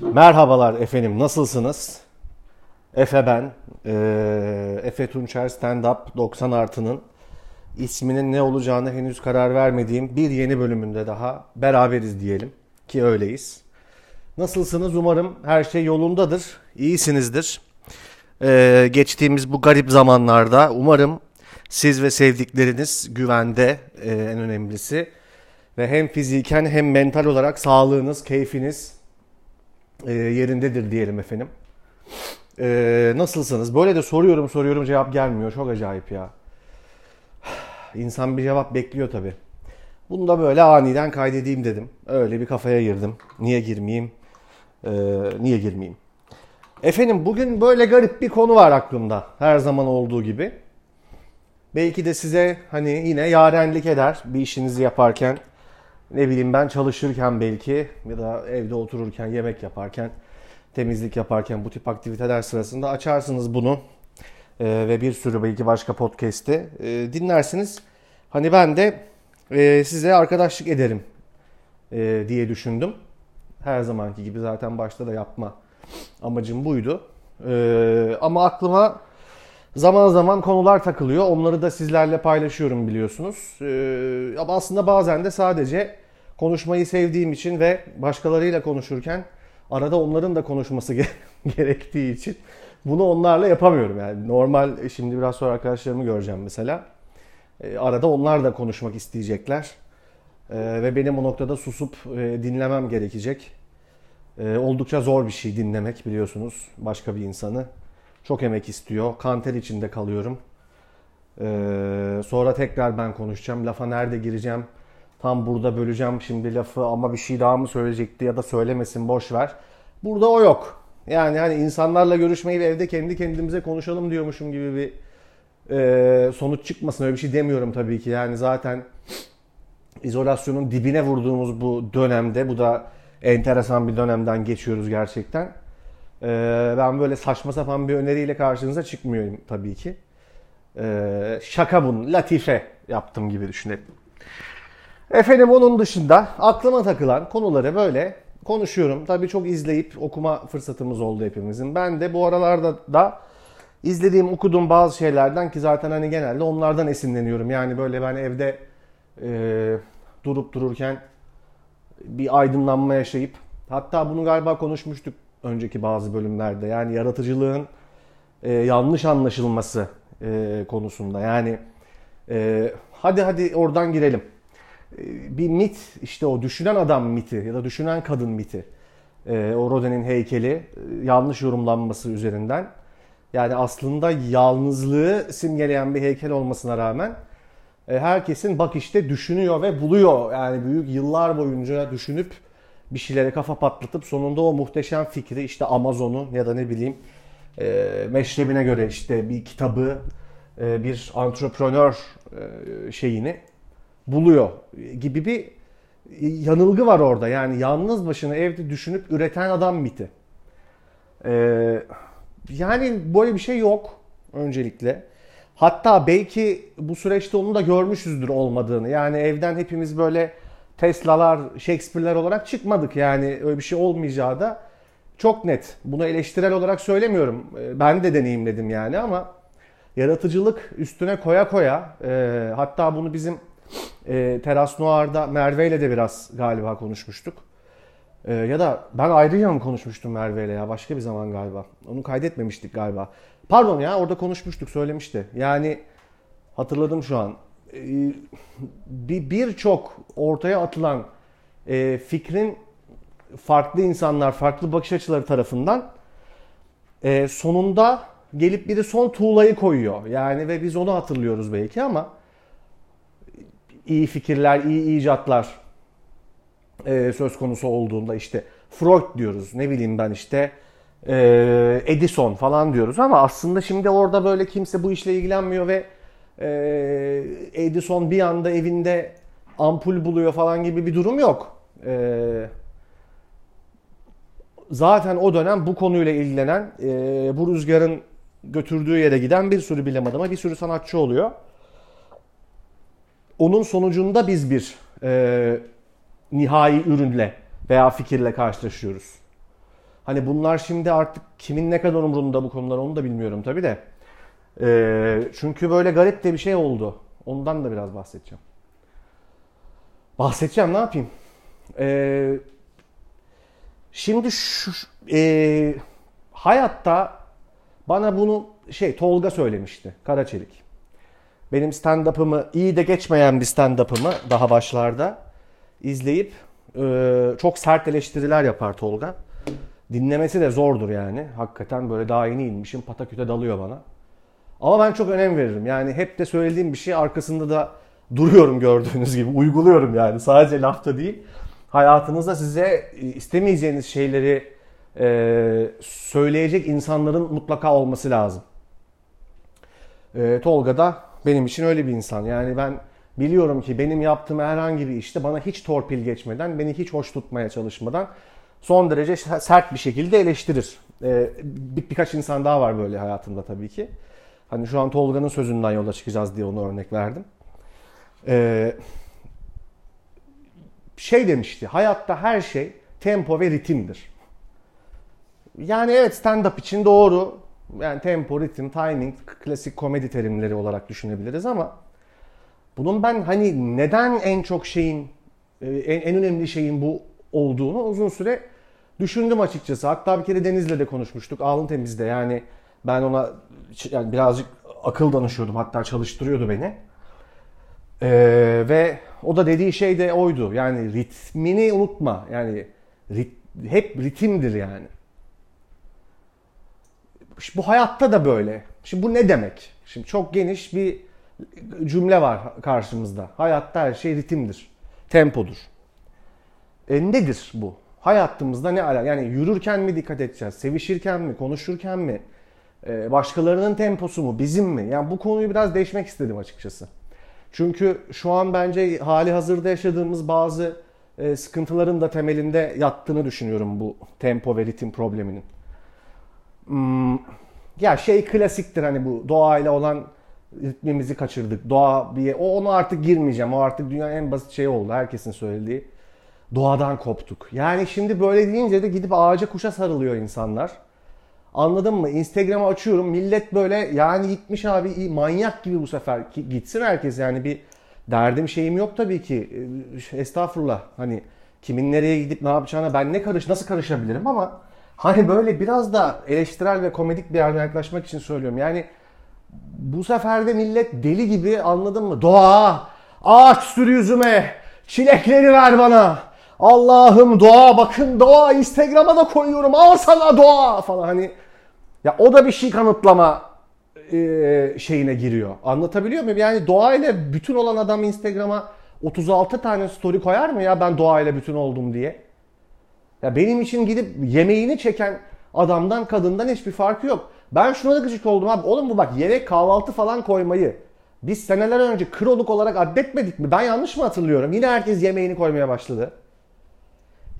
Merhabalar efendim, nasılsınız? Efe ben. Ee, Efe Tunçer Stand Up 90 Artı'nın isminin ne olacağını henüz karar vermediğim bir yeni bölümünde daha beraberiz diyelim ki öyleyiz. Nasılsınız? Umarım her şey yolundadır, iyisinizdir. Ee, geçtiğimiz bu garip zamanlarda umarım siz ve sevdikleriniz güvende e, en önemlisi ve hem fiziken hem mental olarak sağlığınız, keyfiniz e, yerindedir diyelim efendim. E, nasılsınız? Böyle de soruyorum soruyorum cevap gelmiyor. Çok acayip ya. İnsan bir cevap bekliyor tabi. Bunu da böyle aniden kaydedeyim dedim. Öyle bir kafaya girdim. Niye girmeyeyim? Ee, niye girmeyeyim? Efendim bugün böyle garip bir konu var aklımda. Her zaman olduğu gibi. Belki de size hani yine yarenlik eder bir işinizi yaparken. Ne bileyim ben çalışırken belki ya da evde otururken, yemek yaparken, temizlik yaparken bu tip aktiviteler sırasında açarsınız bunu. Ee, ve bir sürü belki başka podcast'i e, dinlersiniz. Hani ben de e, size arkadaşlık ederim e, diye düşündüm. Her zamanki gibi zaten başta da yapma amacım buydu. E, ama aklıma zaman zaman konular takılıyor. Onları da sizlerle paylaşıyorum biliyorsunuz. E, ama aslında bazen de sadece konuşmayı sevdiğim için ve başkalarıyla konuşurken arada onların da konuşması gerektiği için bunu onlarla yapamıyorum. Yani normal şimdi biraz sonra arkadaşlarımı göreceğim mesela. E, arada onlar da konuşmak isteyecekler. E, ve benim o noktada susup e, dinlemem gerekecek. E, oldukça zor bir şey dinlemek biliyorsunuz başka bir insanı. Çok emek istiyor. Kanter içinde kalıyorum. E, sonra tekrar ben konuşacağım. Lafa nerede gireceğim? Tam burada böleceğim şimdi lafı ama bir şey daha mı söyleyecekti ya da söylemesin boş ver. Burada o yok. Yani hani insanlarla görüşmeyi evde kendi kendimize konuşalım diyormuşum gibi bir e, sonuç çıkmasın. Öyle bir şey demiyorum tabii ki. Yani zaten izolasyonun dibine vurduğumuz bu dönemde, bu da enteresan bir dönemden geçiyoruz gerçekten. E, ben böyle saçma sapan bir öneriyle karşınıza çıkmıyorum tabii ki. E, şaka bun, latife yaptım gibi düşünelim. Efendim onun dışında aklıma takılan konuları böyle konuşuyorum. Tabii çok izleyip okuma fırsatımız oldu hepimizin. Ben de bu aralarda da izlediğim, okuduğum bazı şeylerden ki zaten hani genelde onlardan esinleniyorum. Yani böyle ben evde e, durup dururken bir aydınlanma yaşayıp hatta bunu galiba konuşmuştuk önceki bazı bölümlerde. Yani yaratıcılığın e, yanlış anlaşılması e, konusunda. Yani e, hadi hadi oradan girelim. E, bir mit işte o düşünen adam miti ya da düşünen kadın miti. E, o Rodin'in heykeli e, yanlış yorumlanması üzerinden yani aslında yalnızlığı simgeleyen bir heykel olmasına rağmen e, herkesin bak işte düşünüyor ve buluyor. Yani büyük yıllar boyunca düşünüp bir şeylere kafa patlatıp sonunda o muhteşem fikri işte Amazon'u ya da ne bileyim e, meşrebine göre işte bir kitabı e, bir antreprenör e, şeyini buluyor gibi bir yanılgı var orada. Yani yalnız başına evde düşünüp üreten adam miti. Ee, yani böyle bir şey yok öncelikle. Hatta belki bu süreçte onu da görmüşüzdür olmadığını. Yani evden hepimiz böyle Tesla'lar, Shakespeare'ler olarak çıkmadık. Yani öyle bir şey olmayacağı da çok net. Bunu eleştirel olarak söylemiyorum. Ee, ben de deneyimledim yani ama yaratıcılık üstüne koya koya e, hatta bunu bizim e, Teras Noir'da Merve ile de biraz galiba konuşmuştuk. E, ya da ben ayrıca mı konuşmuştum Merve ile ya başka bir zaman galiba. Onu kaydetmemiştik galiba. Pardon ya orada konuşmuştuk söylemişti. Yani hatırladım şu an. E, bir birçok ortaya atılan e, fikrin farklı insanlar, farklı bakış açıları tarafından e, sonunda gelip biri son tuğlayı koyuyor. Yani ve biz onu hatırlıyoruz belki ama iyi fikirler, iyi icatlar söz konusu olduğunda işte Freud diyoruz, ne bileyim ben işte Edison falan diyoruz ama aslında şimdi orada böyle kimse bu işle ilgilenmiyor ve Edison bir anda evinde ampul buluyor falan gibi bir durum yok. E, zaten o dönem bu konuyla ilgilenen, e, bu rüzgarın götürdüğü yere giden bir sürü bilim adamı, bir sürü sanatçı oluyor onun sonucunda biz bir e, nihai ürünle veya fikirle karşılaşıyoruz. Hani bunlar şimdi artık kimin ne kadar umurunda bu konular onu da bilmiyorum tabii de. Ee, çünkü böyle garip de bir şey oldu. Ondan da biraz bahsedeceğim. Bahsedeceğim ne yapayım? Ee, şimdi şu e, hayatta bana bunu şey Tolga söylemişti. Karaçelik. Benim stand-up'ımı iyi de geçmeyen bir stand-up'ımı daha başlarda izleyip e, çok sert eleştiriler yapar Tolga. Dinlemesi de zordur yani. Hakikaten böyle daha yeni inmişim pataküte dalıyor bana. Ama ben çok önem veririm. Yani hep de söylediğim bir şey arkasında da duruyorum gördüğünüz gibi. Uyguluyorum yani sadece lafta değil. Hayatınızda size istemeyeceğiniz şeyleri e, söyleyecek insanların mutlaka olması lazım. E, Tolga da benim için öyle bir insan. Yani ben biliyorum ki benim yaptığım herhangi bir işte bana hiç torpil geçmeden, beni hiç hoş tutmaya çalışmadan son derece sert bir şekilde eleştirir. Ee, bir, birkaç insan daha var böyle hayatımda tabii ki. Hani şu an Tolga'nın sözünden yola çıkacağız diye onu örnek verdim. Ee, şey demişti, hayatta her şey tempo ve ritimdir. Yani evet stand-up için doğru. Yani tempo, ritim, timing klasik komedi terimleri olarak düşünebiliriz ama bunun ben hani neden en çok şeyin, e, en, en önemli şeyin bu olduğunu uzun süre düşündüm açıkçası. Hatta bir kere Deniz'le de konuşmuştuk. Alın temizde yani ben ona yani birazcık akıl danışıyordum. Hatta çalıştırıyordu beni. Ee, ve o da dediği şey de oydu. Yani ritmini unutma. Yani rit, hep ritimdir yani. Bu hayatta da böyle. Şimdi bu ne demek? Şimdi çok geniş bir cümle var karşımızda. Hayatta her şey ritimdir. Tempodur. E nedir bu? Hayatımızda ne ala? Yani yürürken mi dikkat edeceğiz? Sevişirken mi? Konuşurken mi? E, başkalarının temposu mu? Bizim mi? Yani bu konuyu biraz değişmek istedim açıkçası. Çünkü şu an bence hali hazırda yaşadığımız bazı e, sıkıntıların da temelinde yattığını düşünüyorum bu tempo ve ritim probleminin. Hmm, ya şey klasiktir hani bu doğayla olan ritmimizi kaçırdık. Doğa bir o onu artık girmeyeceğim. O artık dünyanın en basit şeyi oldu. Herkesin söylediği. Doğadan koptuk. Yani şimdi böyle deyince de gidip ağaca kuşa sarılıyor insanlar. Anladın mı? Instagram'ı açıyorum. Millet böyle yani gitmiş abi manyak gibi bu sefer. Gitsin herkes yani bir derdim şeyim yok tabii ki. Ee, estağfurullah. Hani kimin nereye gidip ne yapacağına ben ne karış nasıl karışabilirim ama hani böyle biraz da eleştirel ve komedik bir yerden yaklaşmak için söylüyorum. Yani bu sefer de millet deli gibi anladın mı? Doğa, ağaç sür yüzüme, çilekleri ver bana. Allah'ım doğa bakın doğa Instagram'a da koyuyorum al sana doğa falan hani ya o da bir şey kanıtlama e, şeyine giriyor. Anlatabiliyor muyum? Yani doğayla bütün olan adam Instagram'a 36 tane story koyar mı ya ben doğayla bütün oldum diye? Ya benim için gidip yemeğini çeken adamdan kadından hiçbir farkı yok. Ben şuna da gıcık oldum abi. Oğlum bu bak yemek kahvaltı falan koymayı biz seneler önce kroluk olarak addetmedik mi? Ben yanlış mı hatırlıyorum? Yine herkes yemeğini koymaya başladı.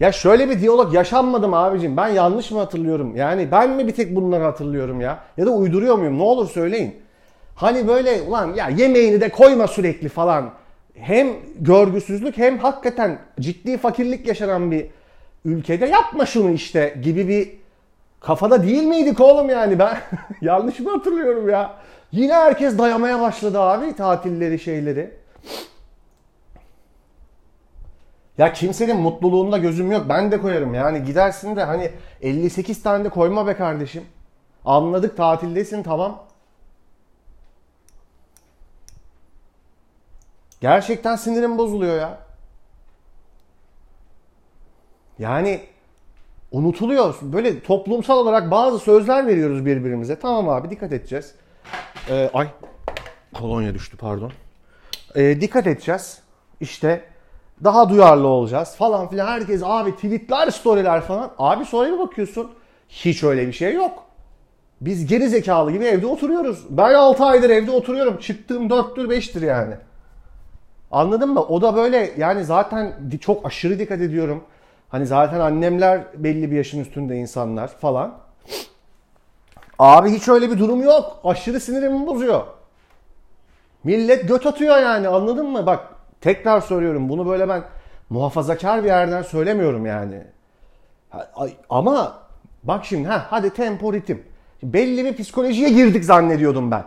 Ya şöyle bir diyalog yaşanmadım abicim. Ben yanlış mı hatırlıyorum? Yani ben mi bir tek bunları hatırlıyorum ya? Ya da uyduruyor muyum? Ne olur söyleyin. Hani böyle ulan ya yemeğini de koyma sürekli falan. Hem görgüsüzlük hem hakikaten ciddi fakirlik yaşanan bir ülkede yapma şunu işte gibi bir kafada değil miydik oğlum yani ben yanlış mı hatırlıyorum ya? Yine herkes dayamaya başladı abi tatilleri şeyleri. Ya kimsenin mutluluğunda gözüm yok. Ben de koyarım. Yani gidersin de hani 58 tane de koyma be kardeşim. Anladık tatildesin tamam. Gerçekten sinirim bozuluyor ya. Yani unutuluyor. Böyle toplumsal olarak bazı sözler veriyoruz birbirimize. Tamam abi dikkat edeceğiz. Ee, ay kolonya düştü pardon. Ee, dikkat edeceğiz. İşte daha duyarlı olacağız falan filan. Herkes abi tweetler, storyler falan. Abi sonra bir bakıyorsun hiç öyle bir şey yok. Biz geri zekalı gibi evde oturuyoruz. Ben 6 aydır evde oturuyorum. Çıktığım 4'tür 5'tir yani. Anladın mı? O da böyle yani zaten çok aşırı dikkat ediyorum. Hani zaten annemler belli bir yaşın üstünde insanlar falan. Abi hiç öyle bir durum yok. Aşırı sinirimi bozuyor. Millet göt atıyor yani anladın mı? Bak Tekrar soruyorum bunu böyle ben muhafazakar bir yerden söylemiyorum yani. Ama Bak şimdi ha hadi tempo ritim. Belli bir psikolojiye girdik zannediyordum ben.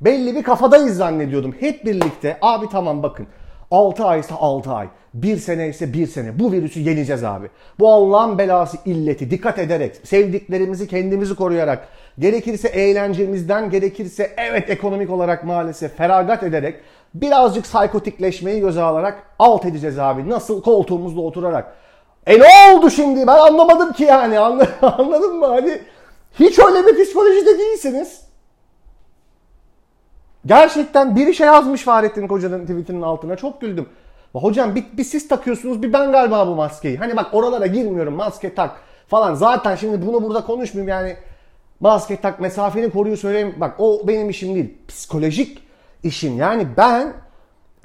Belli bir kafadayız zannediyordum. Hep birlikte abi tamam bakın 6 ay ise 6 ay. 1 sene ise 1 sene. Bu virüsü yeneceğiz abi. Bu Allah'ın belası illeti dikkat ederek, sevdiklerimizi kendimizi koruyarak, gerekirse eğlencemizden, gerekirse evet ekonomik olarak maalesef feragat ederek, birazcık psikotikleşmeyi göze alarak alt edeceğiz abi. Nasıl? Koltuğumuzda oturarak. E ne oldu şimdi? Ben anlamadım ki yani. Anladın mı? Hani hiç öyle bir psikolojide değilsiniz. Gerçekten biri şey yazmış Fahrettin Koca'nın tweetinin altına. Çok güldüm. Hocam bir, bir siz takıyorsunuz bir ben galiba bu maskeyi. Hani bak oralara girmiyorum maske tak falan. Zaten şimdi bunu burada konuşmayayım yani. Maske tak mesafeni koruyu söyleyeyim. Bak o benim işim değil. Psikolojik işim. Yani ben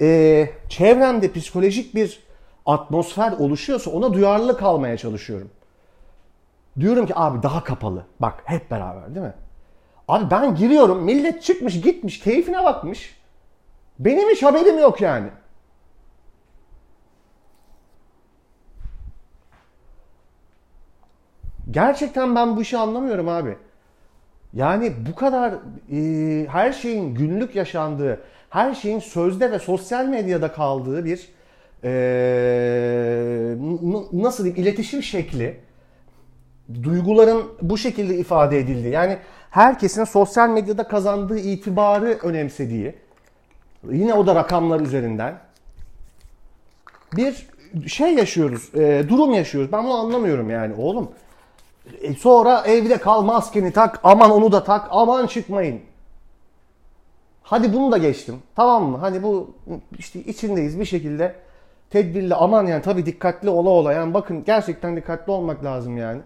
e, çevremde psikolojik bir atmosfer oluşuyorsa ona duyarlı kalmaya çalışıyorum. Diyorum ki abi daha kapalı. Bak hep beraber değil mi? Abi ben giriyorum millet çıkmış gitmiş keyfine bakmış. Benim hiç haberim yok yani. Gerçekten ben bu işi anlamıyorum abi. Yani bu kadar e, her şeyin günlük yaşandığı, her şeyin sözde ve sosyal medyada kaldığı bir e, nasıl diyeyim iletişim şekli, duyguların bu şekilde ifade edildiği. Yani herkesin sosyal medyada kazandığı itibarı önemsediği, yine o da rakamlar üzerinden bir şey yaşıyoruz, e, durum yaşıyoruz. Ben bunu anlamıyorum yani oğlum. E sonra evde kal maskeni tak, aman onu da tak, aman çıkmayın. Hadi bunu da geçtim. Tamam mı? Hani bu işte içindeyiz bir şekilde tedbirli aman yani tabii dikkatli ola ola yani bakın gerçekten dikkatli olmak lazım yani.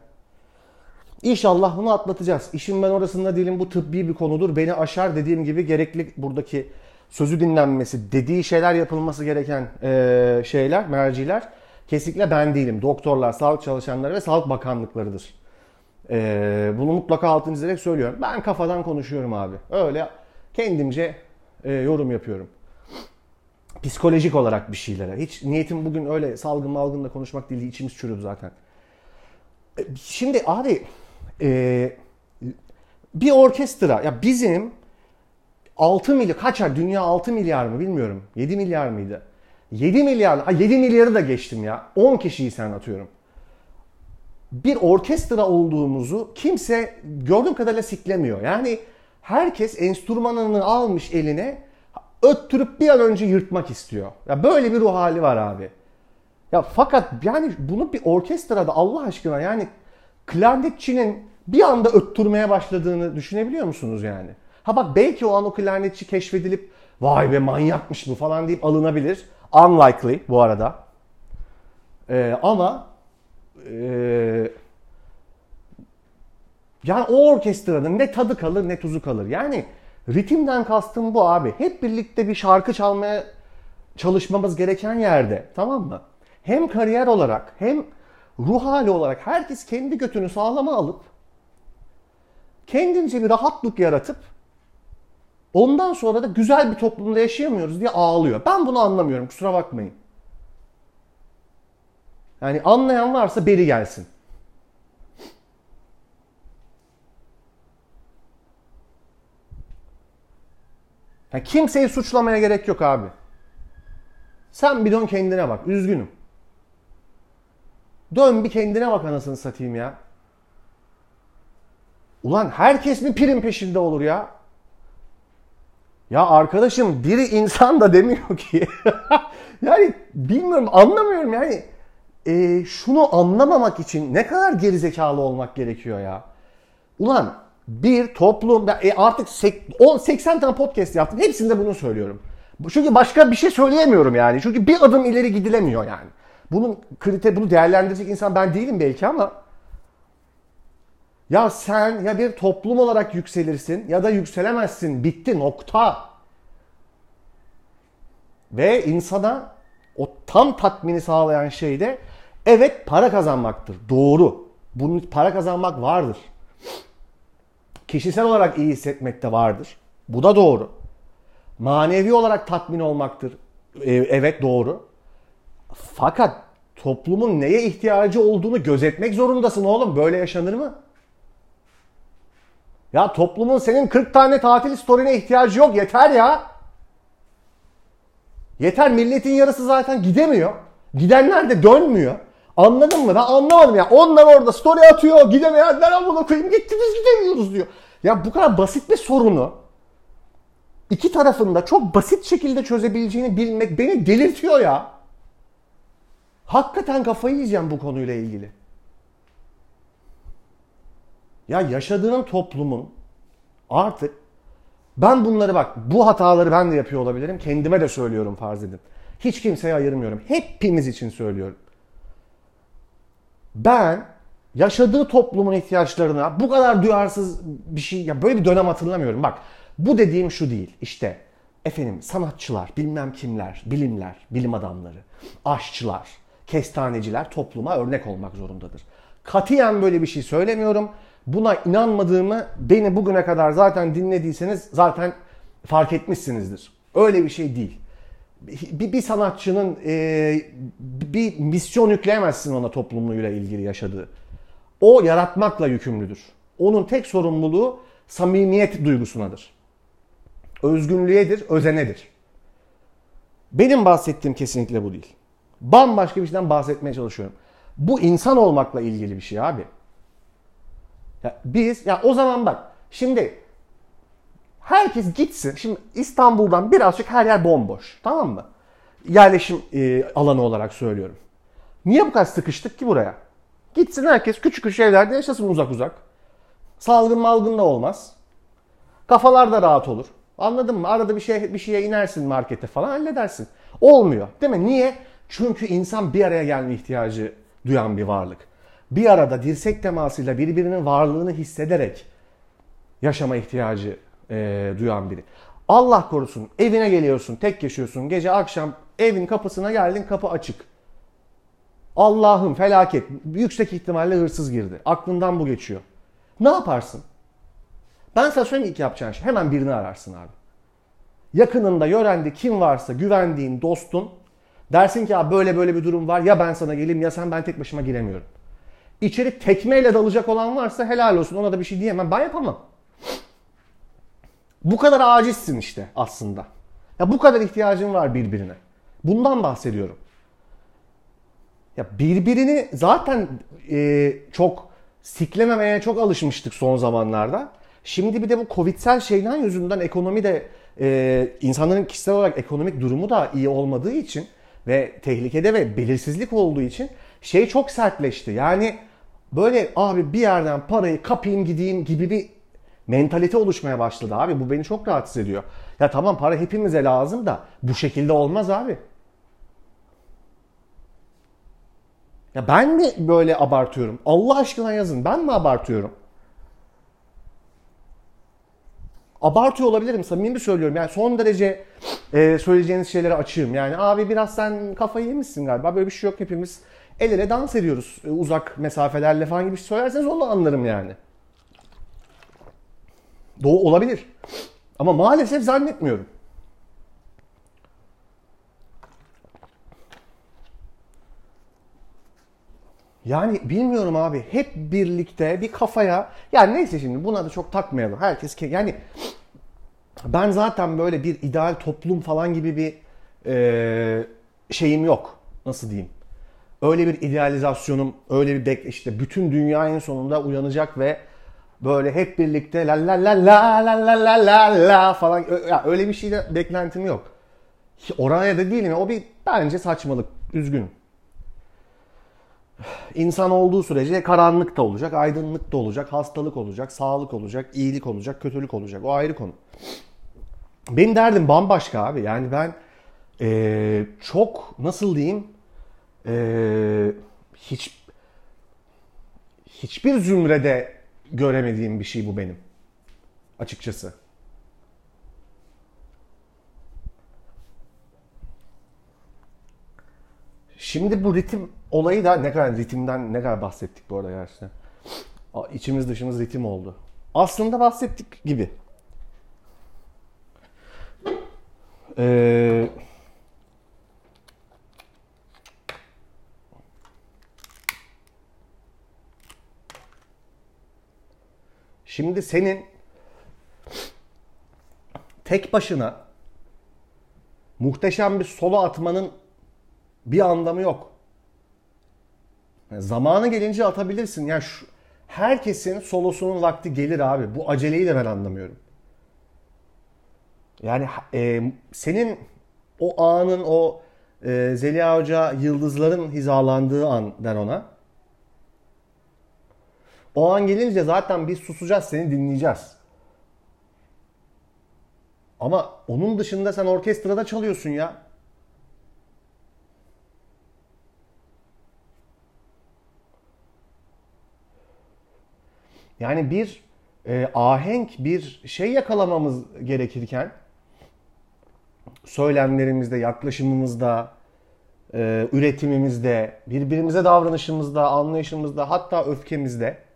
İnşallah bunu atlatacağız. İşin ben orasında değilim bu tıbbi bir konudur. Beni aşar dediğim gibi gerekli buradaki sözü dinlenmesi, dediği şeyler yapılması gereken e, şeyler, merciler kesinlikle ben değilim. Doktorlar, sağlık çalışanları ve sağlık bakanlıklarıdır. E, bunu mutlaka altını çizerek söylüyorum. Ben kafadan konuşuyorum abi. Öyle kendimce e, yorum yapıyorum. Psikolojik olarak bir şeylere. Hiç niyetim bugün öyle salgın malgınla konuşmak değil. İçimiz çürüdü zaten. E, şimdi abi e, bir orkestra ya bizim 6 milyar kaçar dünya 6 milyar mı bilmiyorum 7 milyar mıydı 7 milyar ha 7 milyarı da geçtim ya 10 kişiyi sen atıyorum bir orkestra olduğumuzu kimse gördüğüm kadarıyla siklemiyor yani herkes enstrümanını almış eline öttürüp bir an önce yırtmak istiyor ya böyle bir ruh hali var abi ya fakat yani bunu bir orkestrada Allah aşkına yani klarnetçinin bir anda öttürmeye başladığını düşünebiliyor musunuz yani? Ha bak belki o an o klarnetçi keşfedilip vay be manyakmış bu falan deyip alınabilir. Unlikely bu arada. Ee, ama e, yani o orkestranın ne tadı kalır ne tuzu kalır. Yani ritimden kastım bu abi. Hep birlikte bir şarkı çalmaya çalışmamız gereken yerde tamam mı? Hem kariyer olarak hem ruh hali olarak herkes kendi götünü sağlama alıp kendince bir rahatlık yaratıp ondan sonra da güzel bir toplumda yaşayamıyoruz diye ağlıyor. Ben bunu anlamıyorum kusura bakmayın. Yani anlayan varsa beri gelsin. Yani kimseyi suçlamaya gerek yok abi. Sen bir dön kendine bak. Üzgünüm. Dön bir kendine bak anasını satayım ya. Ulan herkes mi prim peşinde olur ya? Ya arkadaşım biri insan da demiyor ki. yani bilmiyorum anlamıyorum yani. E, şunu anlamamak için ne kadar gerizekalı olmak gerekiyor ya. Ulan bir toplum e, artık 80 tane podcast yaptım. Hepsinde bunu söylüyorum. Çünkü başka bir şey söyleyemiyorum yani. Çünkü bir adım ileri gidilemiyor yani. Bunun kriter, bunu değerlendirecek insan ben değilim belki ama ya sen ya bir toplum olarak yükselirsin ya da yükselemezsin. Bitti nokta. Ve insana o tam tatmini sağlayan şey de evet para kazanmaktır. Doğru. Bunun para kazanmak vardır. Kişisel olarak iyi hissetmek de vardır. Bu da doğru. Manevi olarak tatmin olmaktır. E, evet doğru. Fakat toplumun neye ihtiyacı olduğunu gözetmek zorundasın oğlum. Böyle yaşanır mı? Ya toplumun senin 40 tane tatil story'ine ihtiyacı yok. Yeter ya. Yeter milletin yarısı zaten gidemiyor. Gidenler de dönmüyor. Anladın mı? Ben anlamadım ya. Onlar orada story atıyor. Gidemeyenler amına koyayım gitti biz gidemiyoruz diyor. Ya bu kadar basit bir sorunu iki tarafında çok basit şekilde çözebileceğini bilmek beni delirtiyor ya. Hakikaten kafayı yiyeceğim bu konuyla ilgili. Ya yaşadığın toplumun artık ben bunları bak bu hataları ben de yapıyor olabilirim. Kendime de söylüyorum farz edin. Hiç kimseye ayırmıyorum. Hepimiz için söylüyorum. Ben yaşadığı toplumun ihtiyaçlarına bu kadar duyarsız bir şey ya böyle bir dönem hatırlamıyorum. Bak bu dediğim şu değil. İşte efendim sanatçılar, bilmem kimler, bilimler, bilim adamları, aşçılar, kestaneciler topluma örnek olmak zorundadır. Katiyen böyle bir şey söylemiyorum. Buna inanmadığımı beni bugüne kadar zaten dinlediyseniz zaten fark etmişsinizdir. Öyle bir şey değil. Bir, bir sanatçının e, bir misyon yükleyemezsin ona toplumuyla ilgili yaşadığı. O yaratmakla yükümlüdür. Onun tek sorumluluğu samimiyet duygusunadır. Özgünlüğedir, özenedir. Benim bahsettiğim kesinlikle bu değil. Bambaşka bir şeyden bahsetmeye çalışıyorum. Bu insan olmakla ilgili bir şey abi. Ya biz ya o zaman bak şimdi herkes gitsin. Şimdi İstanbul'dan birazcık her yer bomboş. Tamam mı? Yerleşim e, alanı olarak söylüyorum. Niye bu kadar sıkıştık ki buraya? Gitsin herkes küçük küçük evlerde yaşasın uzak uzak. Salgın malgın da olmaz. Kafalar da rahat olur. Anladın mı? Arada bir şey bir şeye inersin markete falan halledersin. Olmuyor. Değil mi? Niye? Çünkü insan bir araya gelme ihtiyacı duyan bir varlık. Bir arada dirsek temasıyla birbirinin varlığını hissederek yaşama ihtiyacı e, duyan biri. Allah korusun evine geliyorsun, tek yaşıyorsun. Gece akşam evin kapısına geldin, kapı açık. Allah'ım felaket. Yüksek ihtimalle hırsız girdi. Aklından bu geçiyor. Ne yaparsın? Ben sana söyleyeyim ilk yapacağın şey. Hemen birini ararsın abi. Yakınında, yörende kim varsa güvendiğin dostun dersin ki ya böyle böyle bir durum var ya ben sana geleyim ya sen ben tek başıma giremiyorum. İçeri tekmeyle dalacak olan varsa helal olsun ona da bir şey diyemem. Ben yapamam. Bu kadar acizsin işte aslında. Ya bu kadar ihtiyacın var birbirine. Bundan bahsediyorum. Ya birbirini zaten e, çok siklememeye çok alışmıştık son zamanlarda. Şimdi bir de bu Covid'sel şeyden yüzünden ekonomi de e, insanların kişisel olarak ekonomik durumu da iyi olmadığı için ve tehlikede ve belirsizlik olduğu için şey çok sertleşti. Yani böyle abi bir yerden parayı kapayım gideyim gibi bir mentalite oluşmaya başladı abi. Bu beni çok rahatsız ediyor. Ya tamam para hepimize lazım da bu şekilde olmaz abi. Ya ben mi böyle abartıyorum? Allah aşkına yazın. Ben mi abartıyorum? Abartıyor olabilirim. Samimi söylüyorum. Yani son derece e, söyleyeceğiniz şeyleri açığım. Yani abi biraz sen kafayı yemişsin galiba. Böyle bir şey yok. Hepimiz el ele dans ediyoruz. E, uzak mesafelerle falan gibi şey söylerseniz onu anlarım yani. Doğu olabilir. Ama maalesef zannetmiyorum. Yani bilmiyorum abi hep birlikte bir kafaya yani neyse şimdi buna da çok takmayalım. Herkes yani ben zaten böyle bir ideal toplum falan gibi bir e, şeyim yok. Nasıl diyeyim? Öyle bir idealizasyonum, öyle bir bek işte bütün dünya en sonunda uyanacak ve böyle hep birlikte la la la la la la la la la falan ya öyle bir şeyde beklentim yok. Oraya da değilim. O bir bence saçmalık. Üzgünüm. İnsan olduğu sürece karanlık da olacak, aydınlık da olacak, hastalık olacak, sağlık olacak, iyilik olacak, kötülük olacak. O ayrı konu. Benim derdim bambaşka abi. Yani ben ee, çok nasıl diyeyim ee, hiç hiçbir zümrede göremediğim bir şey bu benim. Açıkçası. Şimdi bu ritim olayı da ne kadar ritimden ne kadar bahsettik bu arada gerçekten. İçimiz dışımız ritim oldu. Aslında bahsettik gibi. Ee, Şimdi senin tek başına muhteşem bir solo atmanın bir anlamı yok. Zamanı gelince atabilirsin. Yani şu, herkesin solosunun vakti gelir abi. Bu aceleyi de ben anlamıyorum. Yani e, senin o anın o e, Zeliha Hoca yıldızların hizalandığı an ben ona. O an gelince zaten biz susacağız seni dinleyeceğiz. Ama onun dışında sen orkestrada çalıyorsun ya. Yani bir e, ahenk bir şey yakalamamız gerekirken söylemlerimizde, yaklaşımımızda, e, üretimimizde, birbirimize davranışımızda, anlayışımızda, hatta öfkemizde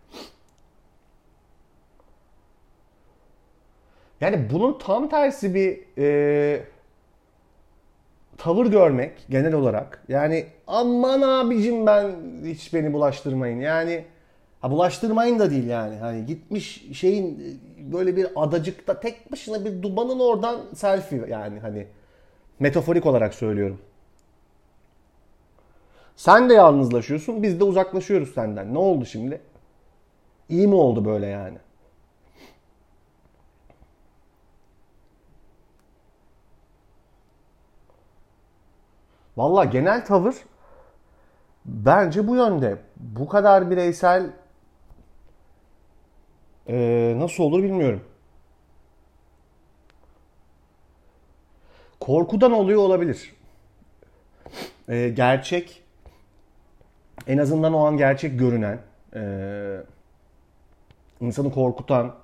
yani bunun tam tersi bir e, tavır görmek genel olarak. Yani aman abicim ben hiç beni bulaştırmayın. Yani Ha bulaştırmayın da değil yani. Hani gitmiş şeyin böyle bir adacıkta tek başına bir dumanın oradan selfie yani hani metaforik olarak söylüyorum. Sen de yalnızlaşıyorsun, biz de uzaklaşıyoruz senden. Ne oldu şimdi? İyi mi oldu böyle yani? Valla genel tavır bence bu yönde. Bu kadar bireysel ee, nasıl olur bilmiyorum. Korkudan oluyor olabilir. Ee, gerçek, en azından o an gerçek görünen, e, insanı korkutan,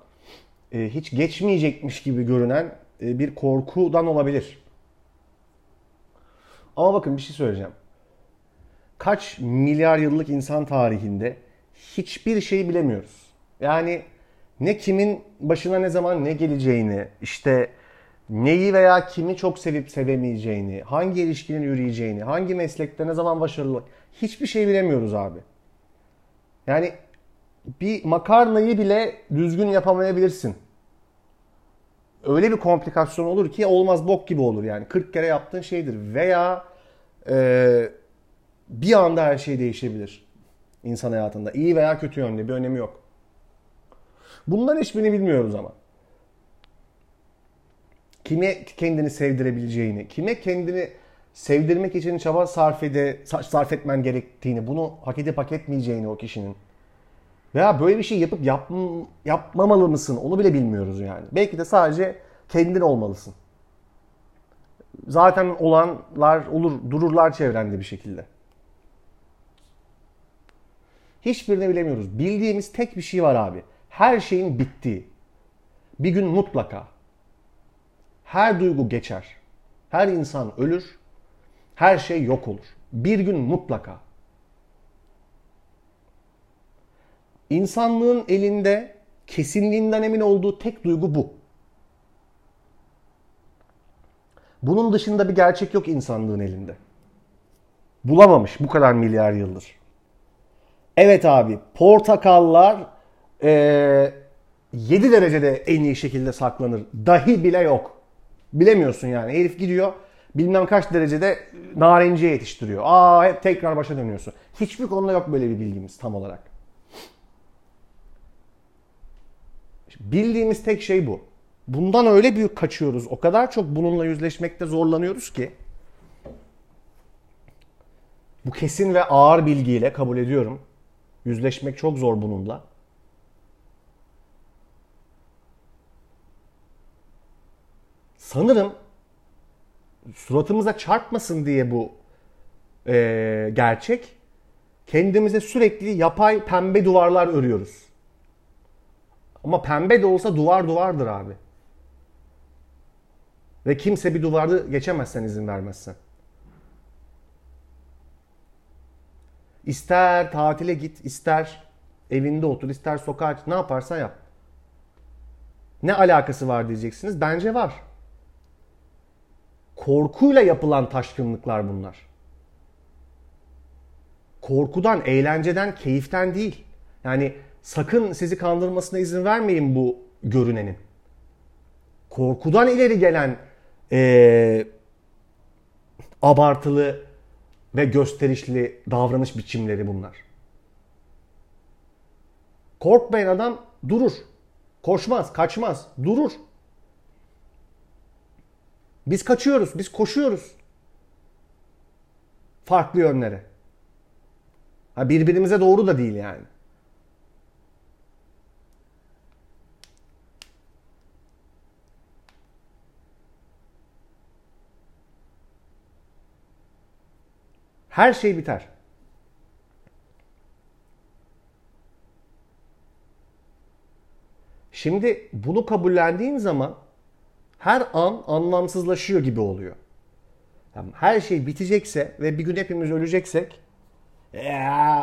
e, hiç geçmeyecekmiş gibi görünen e, bir korkudan olabilir. Ama bakın bir şey söyleyeceğim. Kaç milyar yıllık insan tarihinde hiçbir şey bilemiyoruz. Yani ne kimin başına ne zaman ne geleceğini, işte neyi veya kimi çok sevip sevemeyeceğini, hangi ilişkinin yürüyeceğini, hangi meslekte ne zaman başarılı hiçbir şey bilemiyoruz abi. Yani bir makarnayı bile düzgün yapamayabilirsin. Öyle bir komplikasyon olur ki olmaz bok gibi olur yani. 40 kere yaptığın şeydir. Veya e, bir anda her şey değişebilir insan hayatında. İyi veya kötü yönde bir önemi yok. Bunların hiçbirini bilmiyoruz ama. Kime kendini sevdirebileceğini, kime kendini sevdirmek için çaba sarf, ede, sarf etmen gerektiğini, bunu hak edip hak etmeyeceğini o kişinin. Veya böyle bir şey yapıp yap, yapmamalı mısın onu bile bilmiyoruz yani. Belki de sadece kendin olmalısın. Zaten olanlar olur, dururlar çevrende bir şekilde. Hiçbirini bilemiyoruz. Bildiğimiz tek bir şey var abi her şeyin bittiği. Bir gün mutlaka her duygu geçer. Her insan ölür. Her şey yok olur. Bir gün mutlaka. İnsanlığın elinde kesinliğinden emin olduğu tek duygu bu. Bunun dışında bir gerçek yok insanlığın elinde. Bulamamış bu kadar milyar yıldır. Evet abi portakallar e, 7 derecede en iyi şekilde saklanır. Dahi bile yok. Bilemiyorsun yani. Herif gidiyor bilmem kaç derecede narenciye yetiştiriyor. Aa hep tekrar başa dönüyorsun. Hiçbir konuda yok böyle bir bilgimiz tam olarak. Bildiğimiz tek şey bu. Bundan öyle büyük kaçıyoruz. O kadar çok bununla yüzleşmekte zorlanıyoruz ki. Bu kesin ve ağır bilgiyle kabul ediyorum. Yüzleşmek çok zor bununla. sanırım suratımıza çarpmasın diye bu e, gerçek kendimize sürekli yapay pembe duvarlar örüyoruz. Ama pembe de olsa duvar duvardır abi. Ve kimse bir duvarı geçemezsen izin vermezsen. İster tatile git, ister evinde otur, ister sokağa ne yaparsan yap. Ne alakası var diyeceksiniz. Bence var korkuyla yapılan taşkınlıklar bunlar. Korkudan, eğlenceden, keyiften değil. Yani sakın sizi kandırmasına izin vermeyin bu görünenin. Korkudan ileri gelen ee, abartılı ve gösterişli davranış biçimleri bunlar. Korkmayan adam durur. Koşmaz, kaçmaz, durur. Biz kaçıyoruz, biz koşuyoruz. Farklı yönlere. Ha birbirimize doğru da değil yani. Her şey biter. Şimdi bunu kabullendiğin zaman her an anlamsızlaşıyor gibi oluyor. Yani her şey bitecekse ve bir gün hepimiz öleceksek ee,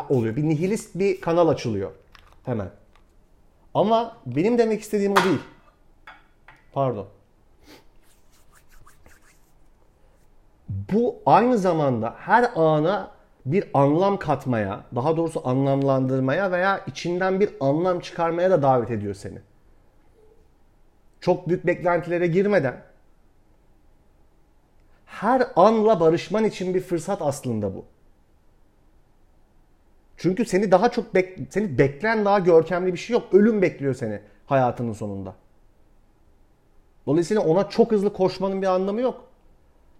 oluyor. Bir nihilist bir kanal açılıyor hemen. Ama benim demek istediğim o değil. Pardon. Bu aynı zamanda her ana bir anlam katmaya, daha doğrusu anlamlandırmaya veya içinden bir anlam çıkarmaya da davet ediyor seni. Çok büyük beklentilere girmeden her anla barışman için bir fırsat aslında bu. Çünkü seni daha çok bek seni bekleyen daha görkemli bir şey yok. Ölüm bekliyor seni hayatının sonunda. Dolayısıyla ona çok hızlı koşmanın bir anlamı yok.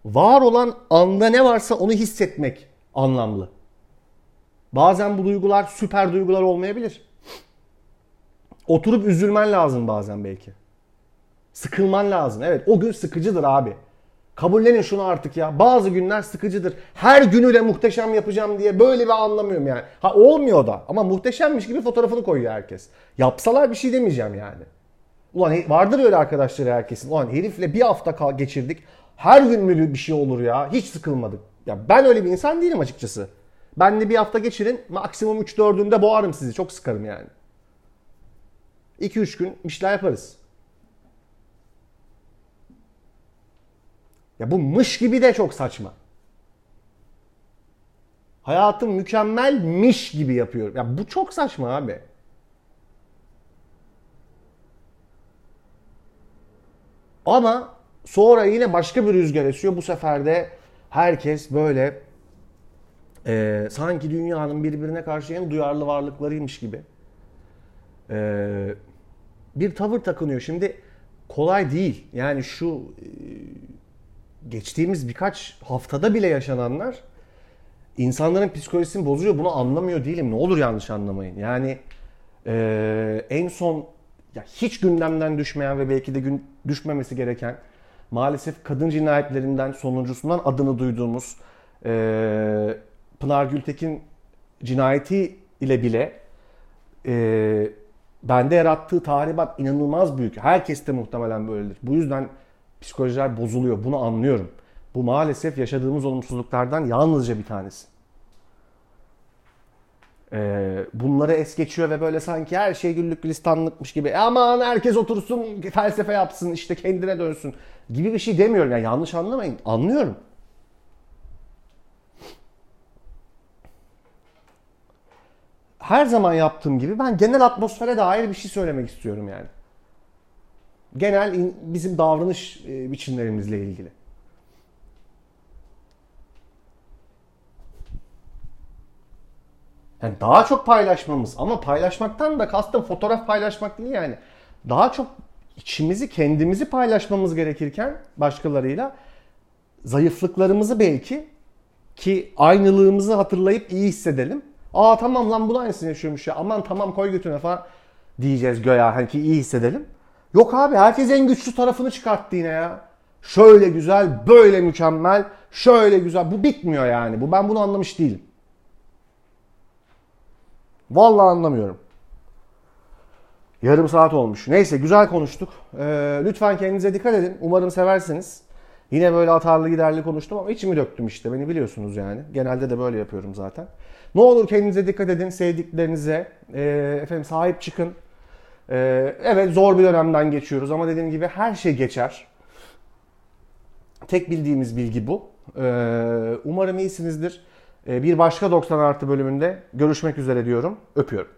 Var olan anda ne varsa onu hissetmek anlamlı. Bazen bu duygular süper duygular olmayabilir. Oturup üzülmen lazım bazen belki. Sıkılman lazım. Evet o gün sıkıcıdır abi. Kabullenin şunu artık ya. Bazı günler sıkıcıdır. Her günü de muhteşem yapacağım diye böyle bir anlamıyorum yani. Ha olmuyor da ama muhteşemmiş gibi fotoğrafını koyuyor herkes. Yapsalar bir şey demeyeceğim yani. Ulan vardır öyle arkadaşları herkesin. Ulan herifle bir hafta geçirdik. Her gün mü bir şey olur ya? Hiç sıkılmadık. Ya ben öyle bir insan değilim açıkçası. Ben de bir hafta geçirin. Maksimum 3-4'ünde boğarım sizi. Çok sıkarım yani. 2-3 gün işler yaparız. Ya bu mış gibi de çok saçma. Hayatım mükemmelmiş gibi yapıyorum. Ya bu çok saçma abi. Ama sonra yine başka bir rüzgar esiyor. Bu sefer de herkes böyle e, sanki dünyanın birbirine karşı en duyarlı varlıklarıymış gibi e, bir tavır takınıyor. Şimdi kolay değil. Yani şu e, geçtiğimiz birkaç haftada bile yaşananlar insanların psikolojisini bozuyor. Bunu anlamıyor değilim. Ne olur yanlış anlamayın. Yani e, en son ya hiç gündemden düşmeyen ve belki de gün düşmemesi gereken maalesef kadın cinayetlerinden sonuncusundan adını duyduğumuz e, Pınar Gültekin cinayeti ile bile e, bende yarattığı tahribat inanılmaz büyük. Herkes de muhtemelen böyledir. Bu yüzden psikolojiler bozuluyor. Bunu anlıyorum. Bu maalesef yaşadığımız olumsuzluklardan yalnızca bir tanesi. Ee, bunları es geçiyor ve böyle sanki her şey güllük gülistanlıkmış gibi aman herkes otursun felsefe yapsın işte kendine dönsün gibi bir şey demiyorum. Yani yanlış anlamayın. Anlıyorum. Her zaman yaptığım gibi ben genel atmosfere dair bir şey söylemek istiyorum yani genel bizim davranış e, biçimlerimizle ilgili. Yani daha çok paylaşmamız ama paylaşmaktan da kastım fotoğraf paylaşmak değil yani. Daha çok içimizi kendimizi paylaşmamız gerekirken başkalarıyla zayıflıklarımızı belki ki aynılığımızı hatırlayıp iyi hissedelim. Aa tamam lan bu aynısını yaşıyormuş ya aman tamam koy götüne falan diyeceğiz göya hani ki iyi hissedelim. Yok abi herkes en güçlü tarafını çıkarttı yine ya. Şöyle güzel, böyle mükemmel, şöyle güzel. Bu bitmiyor yani. Bu ben bunu anlamış değilim. Vallahi anlamıyorum. Yarım saat olmuş. Neyse güzel konuştuk. Ee, lütfen kendinize dikkat edin. Umarım seversiniz. Yine böyle atarlı giderli konuştum ama içimi döktüm işte. Beni biliyorsunuz yani. Genelde de böyle yapıyorum zaten. Ne olur kendinize dikkat edin. Sevdiklerinize. E, efendim sahip çıkın. Ee, evet zor bir dönemden geçiyoruz ama dediğim gibi her şey geçer. Tek bildiğimiz bilgi bu. Ee, umarım iyisinizdir. Ee, bir başka 90 artı bölümünde görüşmek üzere diyorum. Öpüyorum.